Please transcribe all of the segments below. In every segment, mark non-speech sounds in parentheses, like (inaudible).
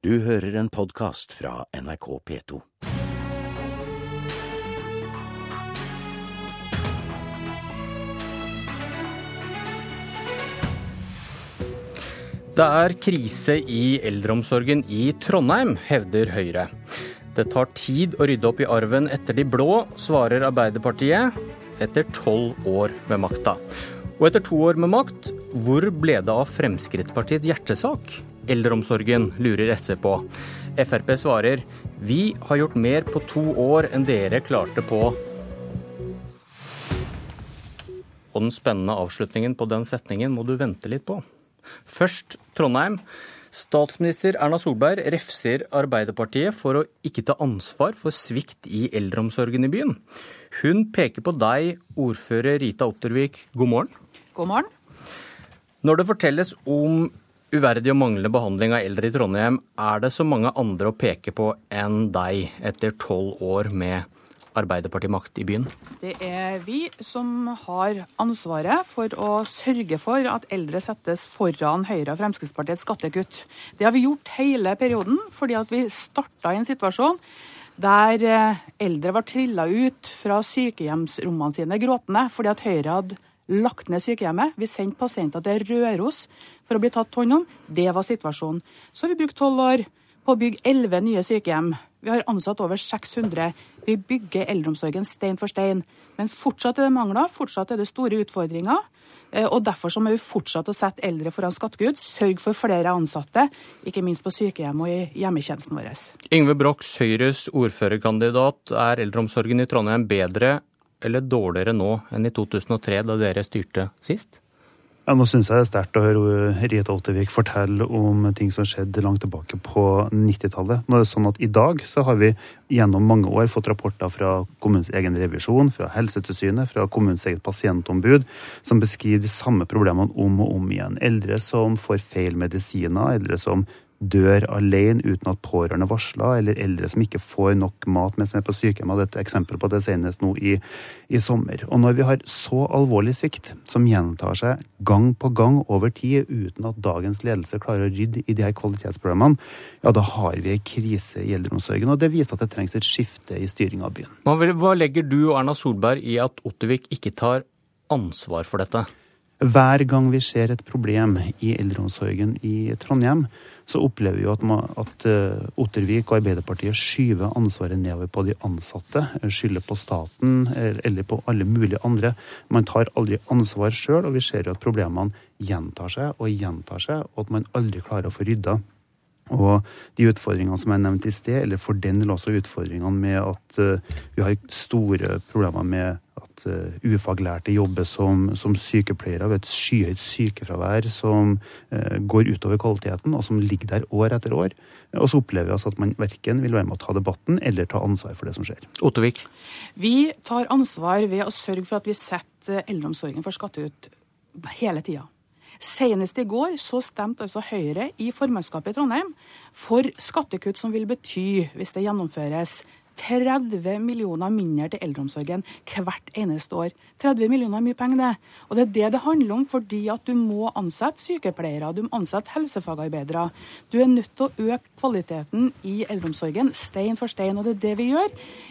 Du hører en podkast fra NRK P2. Det er krise i eldreomsorgen i Trondheim, hevder Høyre. Det tar tid å rydde opp i arven etter de blå, svarer Arbeiderpartiet, etter tolv år med makta. Og etter to år med makt, hvor ble det av Fremskrittspartiets hjertesak? Eldreomsorgen, lurer SV på. Frp svarer vi har gjort mer på to år enn dere klarte på Og den spennende avslutningen på den setningen må du vente litt på. Først Trondheim. Statsminister Erna Solberg refser Arbeiderpartiet for å ikke ta ansvar for svikt i eldreomsorgen i byen. Hun peker på deg, ordfører Rita Ottervik. God morgen. God morgen. Når det fortelles om uverdig og manglende behandling av eldre i Trondheim, er det så mange andre å peke på enn deg etter tolv år med Arbeiderpartimakt i byen? Det er vi som har ansvaret for å sørge for at eldre settes foran Høyre og Fremskrittspartiets skattekutt. Det har vi gjort hele perioden, fordi vi starta i en situasjon der eh, eldre var trilla ut fra sykehjemsrommene sine gråtende fordi at Høyre hadde lagt ned sykehjemmet. Vi sendte pasienter til Røros for å bli tatt hånd om. Det var situasjonen. Så har vi brukt tolv år på å bygge elleve nye sykehjem. Vi har ansatt over 600. Vi bygger eldreomsorgen stein for stein. Men fortsatt er det mangler, fortsatt er det store utfordringer. Eh, og Derfor så må vi fortsette å sette eldre foran skattegud, sørge for flere ansatte, ikke minst på sykehjem og i hjemmetjenesten vår. Yngve Brox, Høyres ordførerkandidat. Er eldreomsorgen i Trondheim bedre eller dårligere nå enn i 2003, da dere styrte sist? Ja, nå syns jeg det er sterkt å høre Rieta Ottervik fortelle om ting som skjedde langt tilbake på 90-tallet. Nå er det sånn at I dag så har vi gjennom mange år fått rapporter fra kommunens egen revisjon, fra Helsetilsynet, fra kommunens eget pasientombud, som beskriver de samme problemene om og om igjen. Eldre som får feil medisiner, eldre som dør alene uten at pårørende varsler, eller eldre som ikke får nok mat mens de er på sykehjem. Hadde et eksempel på det senest nå i, i, sommer. Og når vi har så alvorlig svikt, som gjentar seg gang på gang over tid, uten at dagens ledelse klarer å rydde i de her kvalitetsproblemene, ja, da har vi en krise i eldreomsorgen. Og det viser at det trengs et skifte i styringa av byen. Hva legger du og Erna Solberg i at Ottervik ikke tar ansvar for dette? Hver gang vi ser et problem i eldreomsorgen i Trondheim, så opplever vi jo at, at uh, Ottervik og Arbeiderpartiet skyver ansvaret nedover på de ansatte. Skylder på staten eller på alle mulige andre. Man tar aldri ansvar sjøl, og vi ser jo at problemene gjentar seg og gjentar seg, og at man aldri klarer å få rydda. Og de utfordringene som jeg nevnte i sted, eller for den del også utfordringene med at vi har store problemer med at uh, ufaglærte jobber som, som sykepleiere ved et skyhøyt sykefravær som uh, går utover kvaliteten, og som ligger der år etter år. Og så opplever vi altså at man verken vil være med å ta debatten eller ta ansvar for det som skjer. Ottervik? Vi tar ansvar ved å sørge for at vi setter eldreomsorgen for skatteut hele tida. Senest i går så stemte altså Høyre i formannskapet i Trondheim for skattekutt som vil bety, hvis det gjennomføres, 30 millioner mindre til eldreomsorgen hvert eneste år. 30 millioner er mye penger, det. Og det er det det handler om, fordi at du må ansette sykepleiere, du må ansette helsefagarbeidere. Du er nødt til å øke kvaliteten i eldreomsorgen, stein for stein, og det er det vi gjør.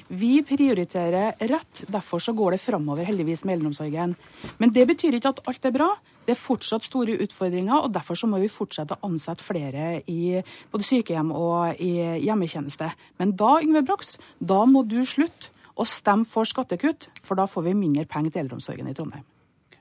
Vi prioriterer rett, derfor så går det framover heldigvis med eldreomsorgen. Men det betyr ikke at alt er bra. Det er fortsatt store utfordringer, og derfor så må vi fortsette å ansette flere i både sykehjem og i hjemmetjeneste. Men da, Yngve Brox, da må du slutte å stemme for skattekutt, for da får vi mindre penger til eldreomsorgen i Trondheim.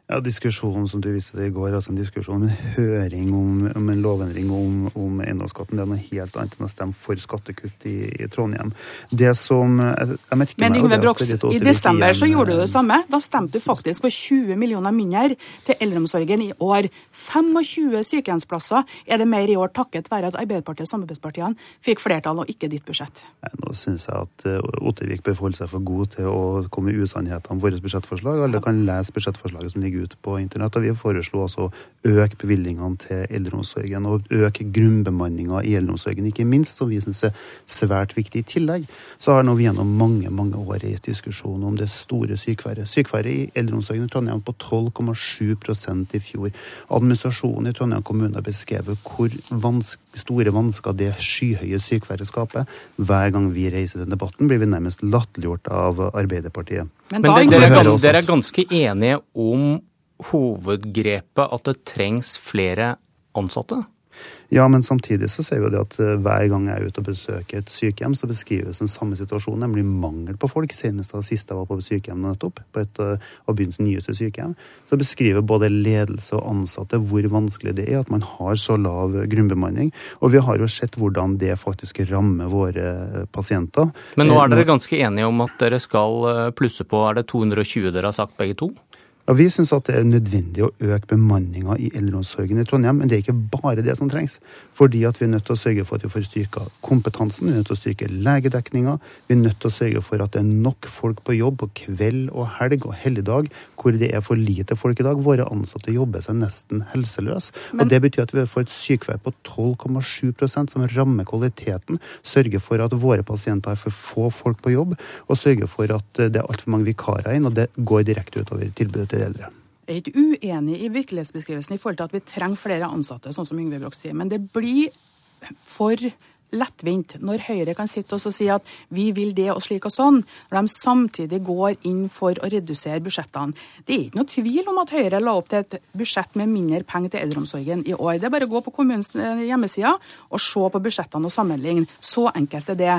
Ja, Diskusjonen som du viste til i går, altså en diskusjon om en høring om, om en lovendring om, om eiendomsskatten, det er noe helt annet enn å stemme for skattekutt i, i Trondheim. Det som jeg, jeg merker Men Yngve Brox, i desember så gjorde du det samme. Da stemte du faktisk for 20 millioner mindre til eldreomsorgen i år. 25 sykehjemsplasser er det mer i år takket være at Arbeiderpartiet og samarbeidspartiene fikk flertall og ikke ditt budsjett. Nå syns jeg at eh, Ottervik bør forholde seg for god til å komme med usannheter om vårt budsjettforslag. Alle kan lese budsjettforslaget som ligger legge ut på internett. Og vi foreslo også å øke bevilgningene til eldreomsorgen og øke grunnbemanninga i eldreomsorgen, ikke minst, som vi syns er svært viktig. I tillegg så har nå vi gjennom mange mange år reist diskusjon om det store sykefraværet. Sykefraværet i eldreomsorgen i Trondheim på 12,7 i fjor. Administrasjonen i Trondheim kommune har beskrevet hvor vanske, store vansker det skyhøye sykefraværet skaper. Hver gang vi reiser den debatten, blir vi nærmest latterliggjort av Arbeiderpartiet. Men, Men dere, er dere er ganske enige om hovedgrepet at det trengs flere ansatte? Ja, men samtidig så ser vi jo det at eh, hver gang jeg er ute og besøker et sykehjem, så beskrives den samme situasjonen, nemlig mangel på folk. Senest da sist jeg var på sykehjem nettopp, på et eh, av byens nyeste sykehjem, så beskriver både ledelse og ansatte hvor vanskelig det er at man har så lav grunnbemanning. Og vi har jo sett hvordan det faktisk rammer våre eh, pasienter. Men nå er dere ganske enige om at dere skal plusse på, er det 220 dere har sagt begge to? Ja, Vi syns at det er nødvendig å øke bemanninga i eldreomsorgen i Trondheim, men det er ikke bare det som trengs. Fordi at vi er nødt til å sørge for at vi får styrka kompetansen, vi er nødt til å styrke legedekninga, vi er nødt til å sørge for at det er nok folk på jobb på kveld og helg og helligdag, hvor det er for lite folk i dag. Våre ansatte jobber seg nesten helseløse. Men... Og det betyr at vi får et sykefravær på 12,7% som rammer kvaliteten, sørger for at våre pasienter har for få folk på jobb, og sørger for at det er altfor mange vikarer inn, og det går direkte utover tilbudet til til eldre. Jeg er ikke uenig i virkelighetsbeskrivelsen i forhold til at vi trenger flere ansatte, sånn som Yngve Broch sier. Men det blir for lettvint når Høyre kan sitte og si at vi vil det og slik og sånn, når de samtidig går inn for å redusere budsjettene. Det er ikke noe tvil om at Høyre la opp til et budsjett med mindre penger til eldreomsorgen i år. Det er bare å gå på kommunens eh, hjemmeside og se på budsjettene og sammenligne. Så enkelt er det.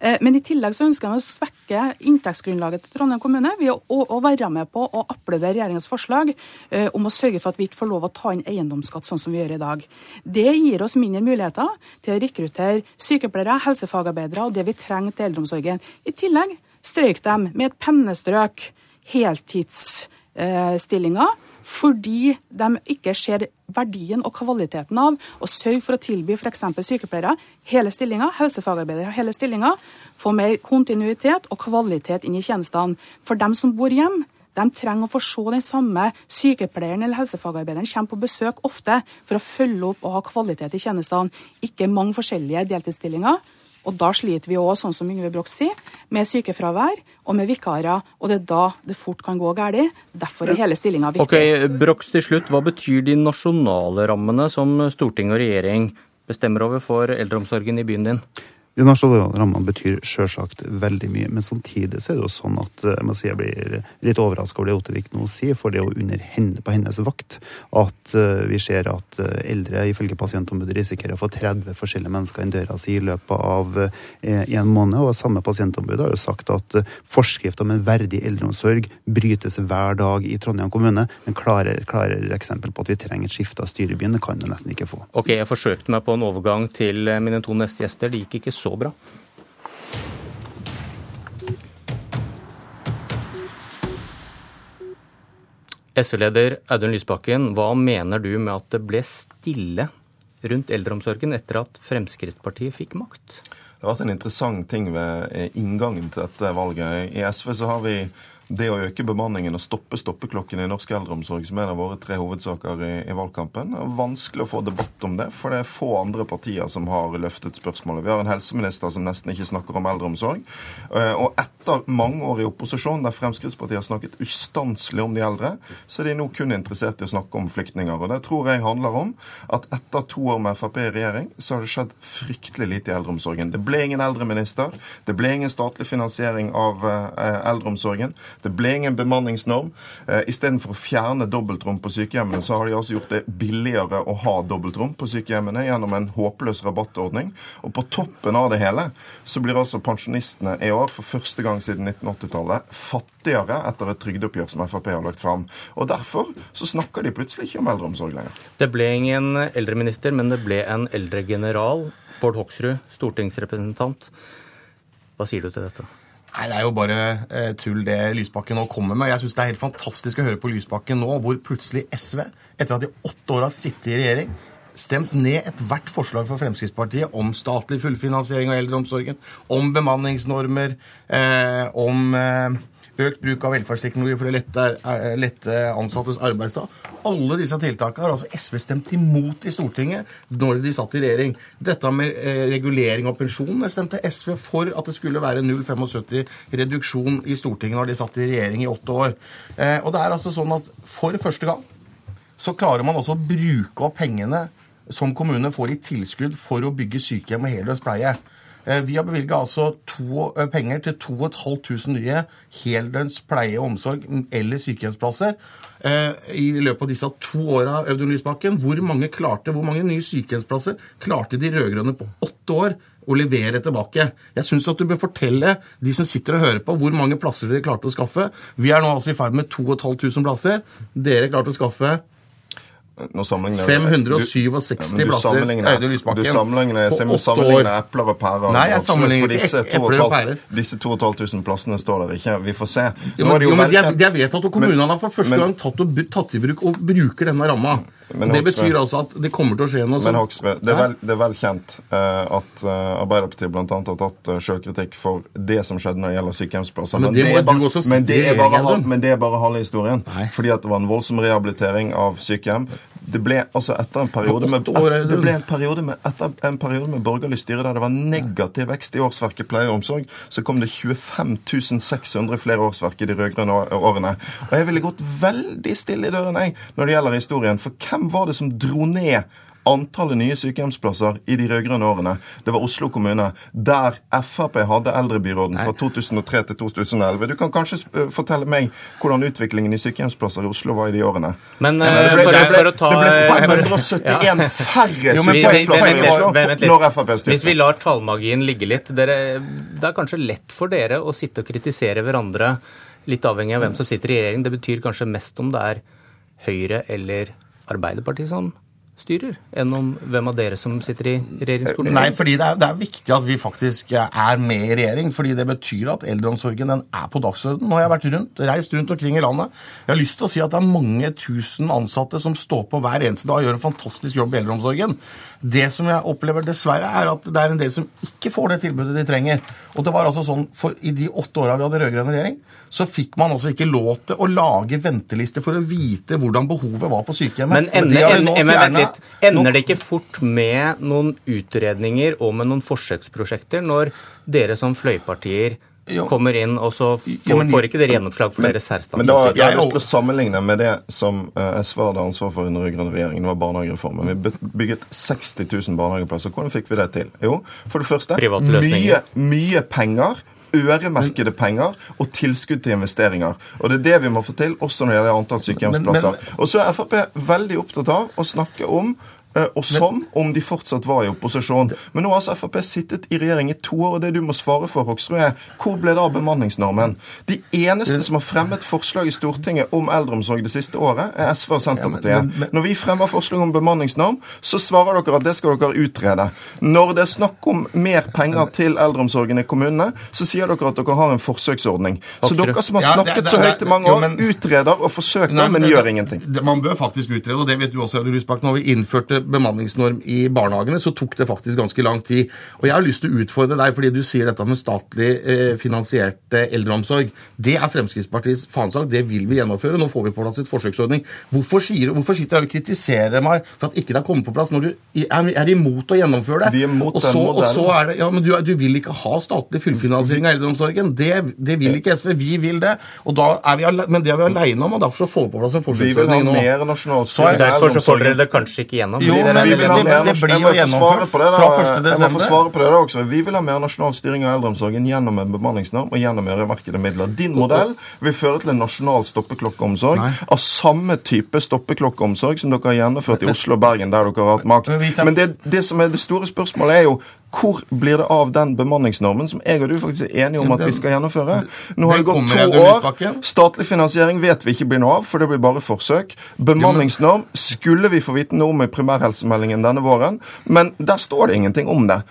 Eh, men i tillegg så ønsker de å svekke inntektsgrunnlaget til Trondheim kommune ved å være med på å applaudere regjeringens forslag eh, om å sørge for at vi ikke får lov å ta inn eiendomsskatt sånn som vi gjør i dag. Det gir oss mindre muligheter til å rekruttere sykepleiere, helsefagarbeidere og det vi trenger til eldreomsorgen. I tillegg strøyk de med et pennestrøk heltidsstillinger fordi de ikke ser verdien og kvaliteten av å sørge for å tilby f.eks. sykepleiere hele stillinger, helsefagarbeidere hele stillinger, få mer kontinuitet og kvalitet inn i tjenestene. For dem som bor hjemme, de trenger å få se den samme sykepleieren eller helsefagarbeideren komme på besøk ofte for å følge opp og ha kvalitet i tjenestene, ikke mange forskjellige deltidsstillinger. Og da sliter vi òg, sånn som Yngve Broch sier, med sykefravær og med vikarer. Og det er da det fort kan gå galt. Derfor er hele stillinga viktig. Ok, Broch til slutt. Hva betyr de nasjonale rammene som storting og regjering bestemmer over for eldreomsorgen i byen din? De nasjonale rammene betyr sjølsagt veldig mye, men samtidig så er det jo sånn at eh, jeg må si jeg blir litt overraska over det Ottervik nå sier, for det er jo under henne, på hennes vakt at uh, vi ser at uh, eldre ifølge pasientombudet risikerer å få 30 forskjellige mennesker inn døra si i løpet av en måned. Og samme pasientombud har jo sagt at forskrift om en verdig eldreomsorg brytes hver dag i Trondheim kommune. Men klarere, klarere eksempel på at vi trenger et skifte av styre i byen, det kan du nesten ikke få. Ok, jeg forsøkte meg på en overgang til mine to neste gjester. Det gikk ikke så så bra. SV-leder Audun Lysbakken, hva mener du med at det ble stille rundt eldreomsorgen etter at Fremskrittspartiet fikk makt? Det har vært en interessant ting ved inngangen til dette valget. I SV så har vi det å øke bemanningen og stoppe stoppeklokken i norsk eldreomsorg, som er en av våre tre hovedsaker i, i valgkampen, er vanskelig å få debatt om det, for det er få andre partier som har løftet spørsmålet. Vi har en helseminister som nesten ikke snakker om eldreomsorg. Eh, og etter mange år i opposisjon, der Fremskrittspartiet har snakket ustanselig om de eldre, så er de nå kun interessert i å snakke om flyktninger. Og det tror jeg handler om at etter to år med Frp i regjering, så har det skjedd fryktelig lite i eldreomsorgen. Det ble ingen eldreminister, det ble ingen statlig finansiering av eh, eldreomsorgen. Det ble ingen bemanningsnorm. Eh, Istedenfor å fjerne dobbeltrom på sykehjemmene, så har de altså gjort det billigere å ha dobbeltrom på sykehjemmene gjennom en håpløs rabattordning. Og på toppen av det hele så blir altså pensjonistene i år for første gang siden 1980-tallet fattigere etter et trygdeoppgjør som Frp har lagt fram. Og derfor så snakker de plutselig ikke om eldreomsorg lenger. Det ble ingen eldreminister, men det ble en eldregeneral. Bård Hoksrud, stortingsrepresentant. Hva sier du til dette? Nei, Det er jo bare eh, tull det Lysbakken nå kommer med. Jeg syns det er helt fantastisk å høre på Lysbakken nå, hvor plutselig SV, etter at de åtte år har sittet i regjering, stemt ned ethvert forslag fra Fremskrittspartiet om statlig fullfinansiering av eldreomsorgen, om bemanningsnormer, eh, om eh, økt bruk av velferdsteknologi for å lette, eh, lette ansattes arbeidsdag. Alle disse tiltakene har altså SV stemt imot i Stortinget når de satt i regjering. Dette med eh, regulering av pensjon stemte SV for at det skulle være 0,75 reduksjon i Stortinget når de satt i regjering i åtte år. Eh, og det er altså sånn at for første gang så klarer man også å bruke opp pengene som kommunene får i tilskudd for å bygge sykehjem og heldøgns pleie. Eh, Vi har bevilga altså to, eh, penger til 2500 nye heldøgns pleie og omsorg eller sykehjemsplasser eh, i løpet av disse to åra, Audun Lysbakken. Hvor mange, klarte, hvor mange nye sykehjemsplasser klarte de rød-grønne på åtte år å levere tilbake? Jeg syns at du bør fortelle de som sitter og hører på, hvor mange plasser dere klarte å skaffe. Vi er nå altså i ferd med 2500 plasser. Dere klarte å skaffe Nå sammenligner du- Ja, du plasser, Audun Lysbakken, Du sammenligner, på åtte år. epler og pærer. Nei, jeg sammenligner ikke disse epler og pærer. Disse 2500 plassene står der ikke. Vi får se. Jo, men, jo men de er vedtatt, og kommunene Men- har for første men- gang tatt, og, tatt i bruk og bruker denne ramma. Men det betyr altså at det kommer til å skje noe Men sånt. Hoksrud, det det er vel kjent eh, at eh, Arbeiderpartiet bl.a. har tatt uh, selvkritikk for det som skjedde når det gjelder sykehjemsplasser. Men det er bare- men. Men det er bare halve historien. Nei. Fordi at det var en voldsom rehabilitering av sykehjem. Det ble altså etter en periode med, et, det ble en periode med, etter en periode med borgerlig styre der det var negativ vekst i årsverket pleie og omsorg, så kom det 25 600 flere årsverk i de rød-grønne årene. Og jeg ville gått veldig stille i døren jeg, når det gjelder historien. For hvem var det som dro ned antallet nye sykehjemsplasser i de rød-grønne årene. Det var Oslo kommune, der Frp hadde eldrebyråden fra 2003 til 2011. Du kan kanskje eh, fortelle meg hvordan utviklingen i sykehjemsplasser i Oslo var i de årene. Men Ja, eh, det ble, for, det ble, for å ta det ble (laughs) eh, 571 færre sykehjemsplasser i Oslo når Frp Hvis vi lar tallmagien ligge litt dere, Det er kanskje lett for dere å sitte og kritisere hverandre, litt avhengig av hvem som sitter i regjering. Det betyr kanskje mest om det er Høyre eller Arbeiderpartiet som styrer, enn om hvem av dere som sitter i regjeringsskolen. Nei, fordi det er, det er viktig at vi faktisk er med i regjering. fordi det betyr at eldreomsorgen den er på dagsordenen. Nå har jeg vært rundt, reist rundt omkring i landet. Jeg har lyst til å si at det er mange tusen ansatte som står på hver eneste dag og gjør en fantastisk jobb i eldreomsorgen. Det som jeg opplever dessverre, er at det er en del som ikke får det tilbudet de trenger. Og det var altså sånn, for I de åtte åra vi hadde rød-grønn regjering, så fikk man altså ikke lov til å lage ventelister for å vite hvordan behovet var på sykehjemmet. Men ender, men de ender, fjernet. litt. ender det ikke fort med noen utredninger og med noen forsøksprosjekter når dere som fløypartier Jo. kommer inn, og så får, Jo, men- får ikke dere gjennomslag for deres Men særstandpunkt? da, jeg har lyst til å sammenligne med det som uh, SV hadde ansvar for under rød-grønne regjeringen. Det var barnehagereformen. Vi bygget 60 000 barnehageplasser. Hvordan fikk vi det til? Jo, for det første mye, mye penger. Øremerkede penger og tilskudd til investeringer. Og Det er det vi må få til, også når det gjelder antall sykehjemsplasser. Og så er Frp veldig opptatt av å snakke om og som om de fortsatt var i opposisjon. Men nå har altså Frp sittet i regjering i to år, og det du må svare for, Hoksrud, er hvor ble det av bemanningsnormen? De eneste som har fremmet forslag i Stortinget om eldreomsorg det siste året, er SV og Senterpartiet. Når vi fremmer forslag om bemanningsnorm, så svarer dere at det skal dere utrede. Når det er snakk om mer penger til eldreomsorgen i kommunene, så sier dere at dere har en forsøksordning. Så dere som har snakket så høyt i mange år, utreder og forsøker, men gjør ingenting. Man bør faktisk utrede, og det vet du også, Audun Lysbakken. Når vi innførte bemanningsnorm i barnehagene, så tok det faktisk ganske lang tid. Og jeg har lyst til å utfordre deg, fordi du sier dette med statlig eh, finansiert eldreomsorg. Det er Fremskrittspartiets fanesak. Det vil vi gjennomføre. Nå får vi på plass et forsøksordning. Hvorfor, sier, hvorfor sitter du og kritiserer meg for at ikke det har kommet på plass, når du er, er imot å gjennomføre det? Vi er imot og den og så er det, ja, men du, du vil ikke ha statlig fullfinansiering av eldreomsorgen. Det, det vil ikke SV. Vi vil det. Og da er vi men det er vi aleine om, og derfor så får vi på plass en forsøksordning nå. Vi vil ha mer nasjonal Så er Derfor så får dere det kanskje ikke gjennom. Jo, fordi men Vi vil ha mer det blir jo gjennomført fra 1. Jeg må få svare på det da også. Vi vil ha mer nasjonal styring av eldreomsorgen gjennom en bemanningsnorm og gjennom øremerkede midler. Din modell vil føre til en nasjonal stoppeklokkeomsorg av samme type stoppeklokkeomsorg som dere har gjennomført i Oslo og Bergen, der dere har hatt makt. Men det, det som er det store spørsmålet, er jo hvor blir det av den bemanningsnormen som jeg og du faktisk er enige om at vi skal gjennomføre? Nå har det gått to år. Statlig finansiering vet vi ikke blir noe av, for det blir bare forsøk. Bemanningsnorm skulle vi få vite noe om i primærhelsemeldingen denne våren, men der står det ingenting om det.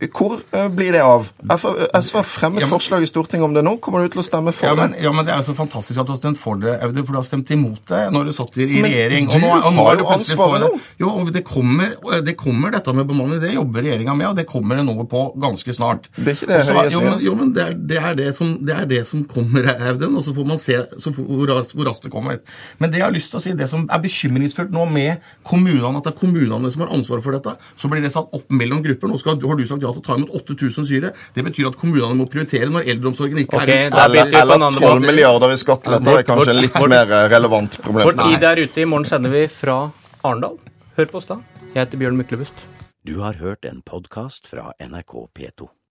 Eh, Hvor eh, blir det av? SV har fremmet Ja, men- forslag i Stortinget om det nå. Kommer du til å stemme for Ja men, det? ja, men Det er jo så fantastisk at du har stemt for det, Audun, for du har stemt imot det når du satt i regjering. Men du og nå har jo ansvaret nå. Jo, det kommer, det kommer dette med bemanning. Det jobber regjeringa med, og det kommer det noe på ganske snart. Det er ikke det Og så- Høie jo, sier. men, jo, men det er det, er det, som, det er det som kommer, Audun, og så får man se så, hvor, hvor raskt det kommer. Men det jeg har lyst til å si, det som er bekymringsfullt nå med kommunene, at det er kommunene som har ansvaret for dette, så blir det satt opp mellom grupper. Nå skal, har du sagt ja til å ta imot 8000 syre. Det betyr at kommunene må prioritere når eldreomsorgen ikke okay, er en Eller 12 milliarder i skatteletter er kanskje en litt mer relevant problem. Vår tid er ute. I morgen sender vi fra Arendal. Hør på oss da. Jeg heter Bjørn Myklebust. Du har hørt en podkast fra NRK P2.